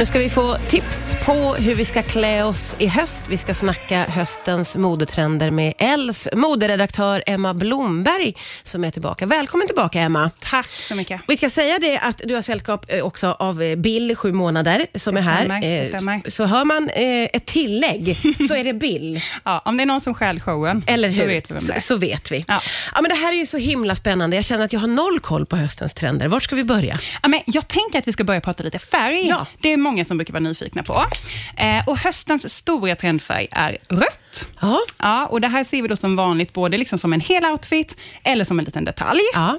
Nu ska vi få tips på hur vi ska klä oss i höst. Vi ska snacka höstens modetrender med Els moderedaktör Emma Blomberg som är tillbaka. Välkommen tillbaka Emma. Tack så mycket. Vi ska säga det att du har sällskap eh, också av eh, Bill, sju månader, som Det är här. stämmer, det Eh, stämmer. Så hör man ett tillägg så är det Bill. Ja, om det är någon som stjäl showen, Eller hur? då vet vi vem det är. Så, så vet vi. Ja. Ja, men det här är ju så himla spännande. Jag känner att jag har noll koll på höstens trender. Vart ska vi börja? Ja, men jag tänker att vi ska börja prata lite färg. Ja. Det många som brukar vara nyfikna på. Eh, och höstens stora trendfärg är rött. Ja. Ja, och det här ser vi då som vanligt både liksom som en hel outfit eller som en liten detalj. Ja.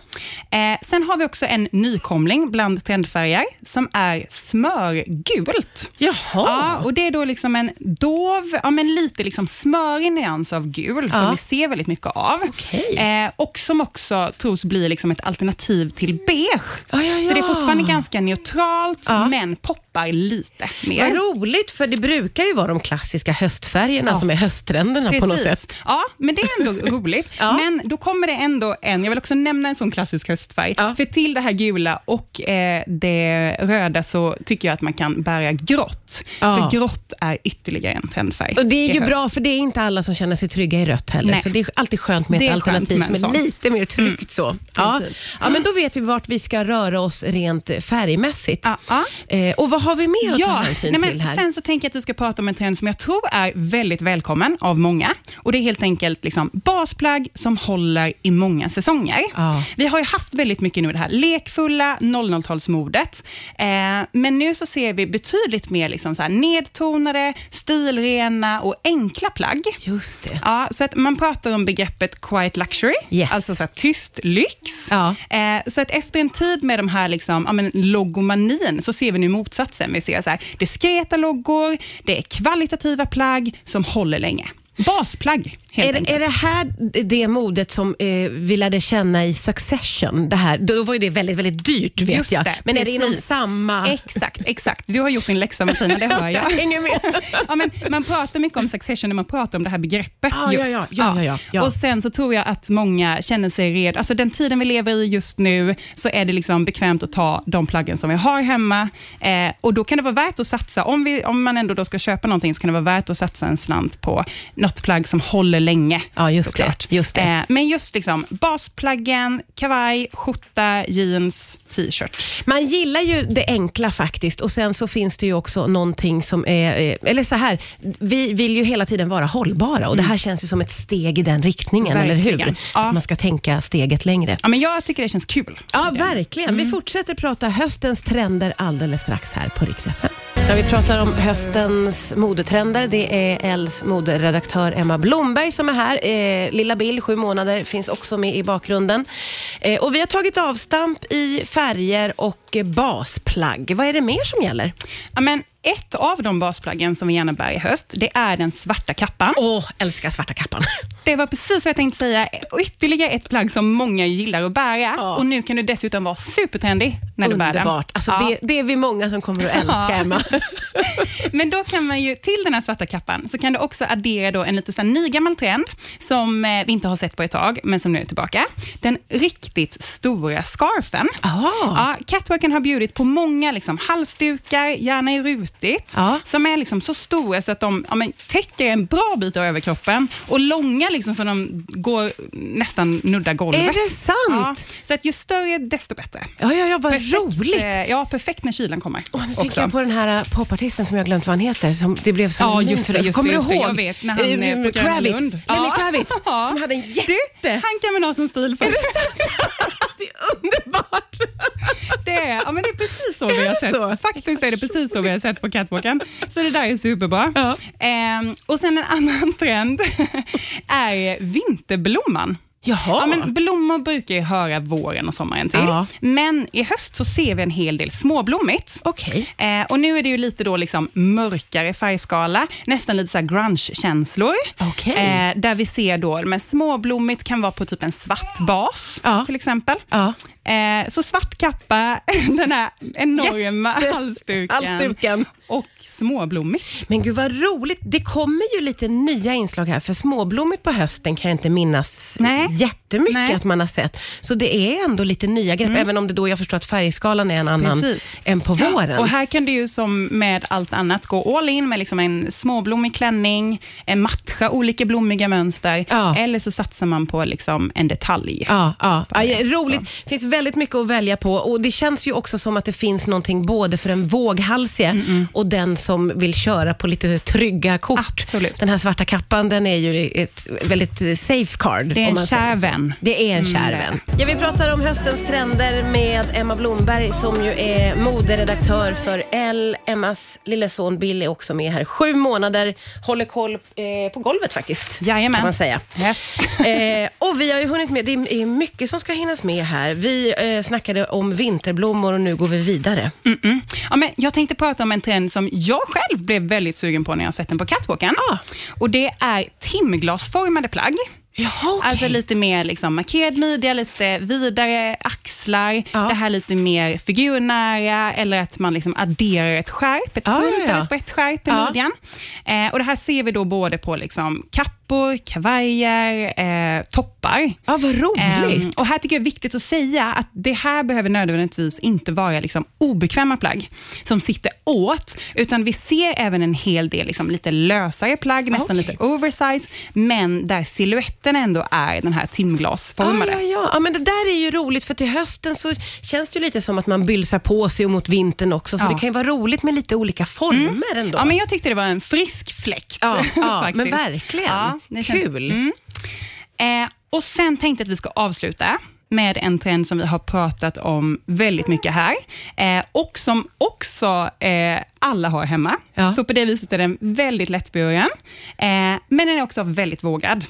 Eh, sen har vi också en nykomling bland trendfärger som är smörgult. Jaha. Ja, och det är då liksom en dov, ja, men lite liksom smörig nyans av gul, som Ja. vi ser väldigt mycket av. Okej. Eh, och som också tros bli liksom ett alternativ till beige. Ja, ja, Så det är fortfarande ganska neutralt, men poppar lite mer. Vad roligt, för det brukar ju vara de klassiska höstfärgerna Ja. som är hösttrenderna på något Precis. sätt. Ja, men det är ändå roligt. Ja. Men då kommer det ändå en, jag vill också nämna en sån klassisk höstfärg. Ja. För till det här gula och eh, det röda så tycker jag att man kan bära grått. För grått är ytterligare en trendfärg. Och Det är ju bra, för det är inte alla som känner sig trygga i rött heller. Nej. Så det är alltid skönt med ett alternativ med som är sån. Mm. lite mer tryggt. så. Ja. Precis. ja, men då vet vi vart vi ska röra oss rent färgmässigt. Ja. Eh, och vad har vi mer att ta hänsyn nej, men till här? Sen så tänker jag att vi ska prata om en trend som jag tror är väldigt välkommen av många. Och Det är helt enkelt liksom basplagg som håller i många säsonger. Ja. Vi har ju haft väldigt mycket nu det här lekfulla 00-talsmodet. Eh, men nu så ser vi betydligt mer liksom så här nedtonade, stilrena och enkla plagg. Just det. Ja, så att man pratar om begreppet quiet luxury, Yes. alltså så tyst lyx. Ja. Eh, så att efter en tid med de här liksom, ja, men logomanin så ser vi nu motsatsen. Vi se så här, diskreta loggor, det är kvalitativa plagg som håller länge. Basplagg, helt Är är det här det modet som eh, vi lärde känna i Succession? Det här, då var ju det väldigt, väldigt dyrt vet Just jag. det, Men är det inom precis. samma... Exakt, exakt. Du har gjort din läxa Martina, det hör jag. hänger med. ja, men man pratar mycket om succession när man pratar om det här begreppet. Ja, just. ja, ja, ja, ja, ja. Och Sen så tror jag att många känner sig redo. Alltså den tiden vi lever i just nu, så är det liksom bekvämt att ta de plaggen som vi har hemma. Eh, och Då kan det vara värt att satsa, om, vi, om man ändå då ska köpa någonting, så kan det vara värt att satsa en slant på något plagg som håller länge. Ja, just såklart. det, just det. Eh, men just liksom basplaggen, kavaj, skjorta, jeans, t-shirt. Man gillar ju det enkla faktiskt och sen så finns det ju också någonting som är, eh, eller så här, vi vill ju hela tiden vara hållbara och det här känns ju som ett steg i den riktningen, eller hur? Mm. Verkligen. Ja. Att man ska tänka steget längre. Ja, men jag tycker det känns kul. Ja, verkligen. Mm. Vi fortsätter prata höstens trender alldeles strax här på Rix FM. Vi pratar om höstens modetrender. Det är Els moderedaktör Emma Blomberg som är här. Eh, lilla Bill, sju månader, finns också med i bakgrunden. Eh, och vi har tagit avstamp i färger och basplagg. Vad är det mer som gäller? Amen ett av de basplaggen som vi gärna bär i höst, det är den svarta kappan. Åh, älskar svarta kappan. Det var precis vad jag tänkte säga. Ytterligare ett plagg som många gillar att bära. Ja. Och nu kan du dessutom vara supertrendig när du bär den. Underbart. Alltså, Ja. det, det är vi många som kommer att älska. Emma. Men då kan man ju, till den här svarta kappan, så kan du också addera då en lite så här nygammal trend, som eh, vi inte har sett på ett tag, men som nu är tillbaka. Den riktigt stora scarfen. Ah. Ja, catwalken har bjudit på många liksom, halsdukar, gärna i rutigt, Ja. som är liksom så stora så att de ja, men, täcker en bra bit av överkroppen och långa liksom, så de går nästan nudda golvet. Är det sant? Ja, så att ju större, desto bättre. Ja, ja, ja vad Perfekt, roligt. eh, Ja, perfekt när kylan kommer. Åh, nu också. tänker jag på den här uh, popartisten som jag glömt vad han heter. Som det blev så Ja, just det, just Kommer just du ihåg? Jag vet, när han, Eh, eh, på Gröna Kravitz. Lund. Lenny Ja. Kravitz. Ja. Som hade en jätte... Du, han kan man ha som stil för. Är det sant? det är underbart. Det är, ja, men det är precis så vi Är har det sett. så? Faktiskt är det precis så vi har sett på catwalken. Så det där är superbra. Ja. Ehm, och sen en annan trend är vinterblomman. Jaha. Ja, men blommor brukar ju höra våren och sommaren till. Ja. Men i höst så ser vi en hel del småblommigt. Okej. Eh, och nu är det ju lite då liksom mörkare färgskala, nästan lite så grunge-känslor. Okej. Eh, där vi ser då, men småblommigt kan vara på typ en svart bas Ja. till exempel. Ja. Eh, så svart kappa, den här enorma halsduken, halsduken. och småblommigt. Men gud vad roligt. Det kommer ju lite nya inslag här, för småblommigt på hösten kan jag inte minnas Nej. Jättemycket Nej. att man har sett. Så det är ändå lite nya grepp, även om det då jag förstår att färgskalan är en annan Precis. än på våren. Och här kan du ju som med allt annat gå all in med liksom en småblommig klänning, en matcha olika blommiga mönster, Ja. eller så satsar man på liksom en detalj. Ja, ja. ja det, roligt. Det finns väldigt mycket att välja på och det känns ju också som att det finns någonting både för den våghalsige och den som vill köra på lite trygga kort. Absolut. Den här svarta kappan, den är ju ett väldigt safe card. Det är en kär så. vän. Det är en Mm, kär är vän. Ja, vi pratar om höstens trender med Emma Blomberg som ju är moderedaktör för L. Emmas lilla son Bill är också med här. Sju månader, håller koll eh, på golvet faktiskt. Jajamän. Kan man säga. Yes. Eh, och vi har ju hunnit med, det är mycket som ska hinnas med här. Vi eh, snackade om vinterblommor och nu går vi vidare. Mm-mm. Ja, men jag tänkte prata om en trend som jag själv blev väldigt sugen på när jag sett den på catwalken. Ah. Och det är timglasformade plagg. Jaha, okej. Alltså lite mer liksom markerad midja, lite vidare axlar, Ja. det här lite mer figurnära eller att man liksom adderar ett skärp, ett Ja, tunt ja, ja. eller ett brett skärp i Ja. midjan. Eh, och det här ser vi då både på liksom kappor, kavajer, eh, toppar. Ja, vad roligt. Ehm, och här tycker jag är viktigt att säga att det här behöver nödvändigtvis inte vara liksom obekväma plagg som sitter åt, utan vi ser även en hel del liksom lite lösare plagg, nästan Okej. lite oversize, men där siluetten ändå är den här Ja, timglasformade. ja, ja. ja, men det där är ju roligt för till hösten så känns det ju lite som att man bylsar på sig och mot vintern också, så Ja. det kan ju vara roligt med lite olika former ändå. Ja, men jag tyckte det var en frisk fläkt. Ja, ja, men verkligen. det känns- Kul. Mm. Eh, och Sen tänkte jag att vi ska avsluta med en trend som vi har pratat om väldigt mycket här eh, och som också eh, alla har hemma. Ja. Så på det viset är den väldigt lättburen, eh, men den är också väldigt vågad.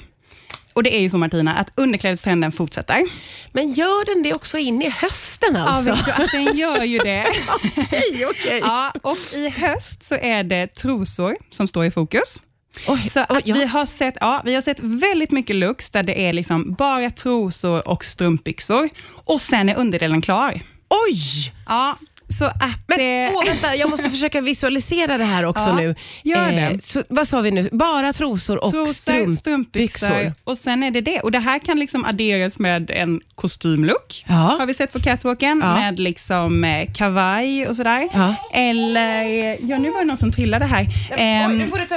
Och Det är ju så Martina, att underklädestrenden fortsätter. Men gör den det också in i hösten alltså? Ja, vet du, att den gör ju det. Okej, okej. Ja, och I höst så är det trosor som står i fokus. Oj, Så oj, ja. vi, har sett, ja, vi har sett väldigt mycket looks där det är liksom bara trosor och strumpbyxor och sen är underdelen klar. Oj! Ja, så att... Men eh, åh, vänta, jag måste försöka visualisera det här också Ja, nu. gör det. så, vad sa vi nu? Bara trosor och Trosor, strumpbyxor? strumpbyxor och sen är det det. Och Det här kan liksom adderas med en kostymlook, Ja. har vi sett på catwalken, Ja. med liksom eh, kavaj och sådär. Ja. Eller, ja nu var det någon som trillade här. Ehm,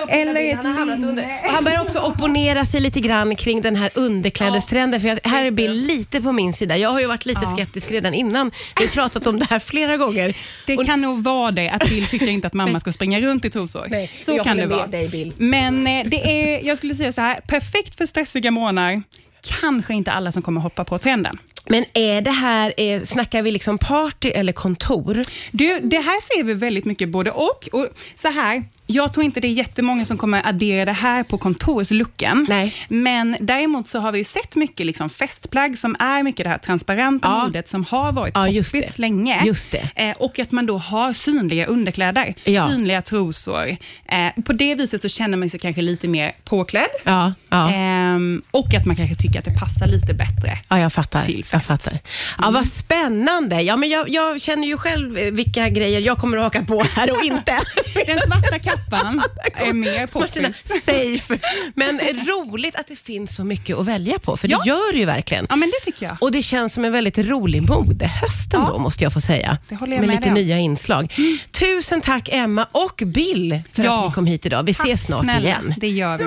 eller ett linne. Och han börjar också opponera sig lite grann kring den här underklädestrenden. För jag, här är Bill lite på min sida. Jag har ju varit lite Ja. skeptisk redan innan. Vi har pratat om det här flera gånger. Det Och- kan nog vara det, att Bill tycker inte att mamma ska springa runt i trosor. Nej, så jag kan det vara. dig, Bill. Men eh, det är, jag skulle säga så här, perfekt för stressiga månader. Kanske inte alla som kommer hoppa på trenden. Men är det här, är, snackar vi liksom party eller kontor? Du, det här ser vi väldigt mycket både och. och så här, jag tror inte det är jättemånga som kommer addera det här på kontorslooken. Nej. Men däremot så har vi ju sett mycket liksom festplagg som är mycket det här transparenta Ja. modet som har varit Ja, poppis länge. Just det. Eh, och att man då har synliga underkläder, Ja. synliga trosor. Eh, på det viset så känner man sig kanske lite mer påklädd. Ja, ja. Ehm, och att man kanske tycker att det passar lite bättre. Ja, jag fattar. till Jag fattar. Ja, vad spännande. Ja, men jag, jag känner ju själv eh, vilka grejer jag kommer att haka på här och inte. Den svarta kappan är mer poppis. safe. Men roligt att det finns så mycket att välja på, för Ja. det gör det ju verkligen. Ja, men det tycker jag. Och det känns som en väldigt rolig modehöst Ja. måste jag få säga. Det håller jag med med lite om. nya inslag. Tusen tack Emma och Bill för Ja. att ni kom hit idag. Vi Tack ses snart snälla. igen. Det gör vi.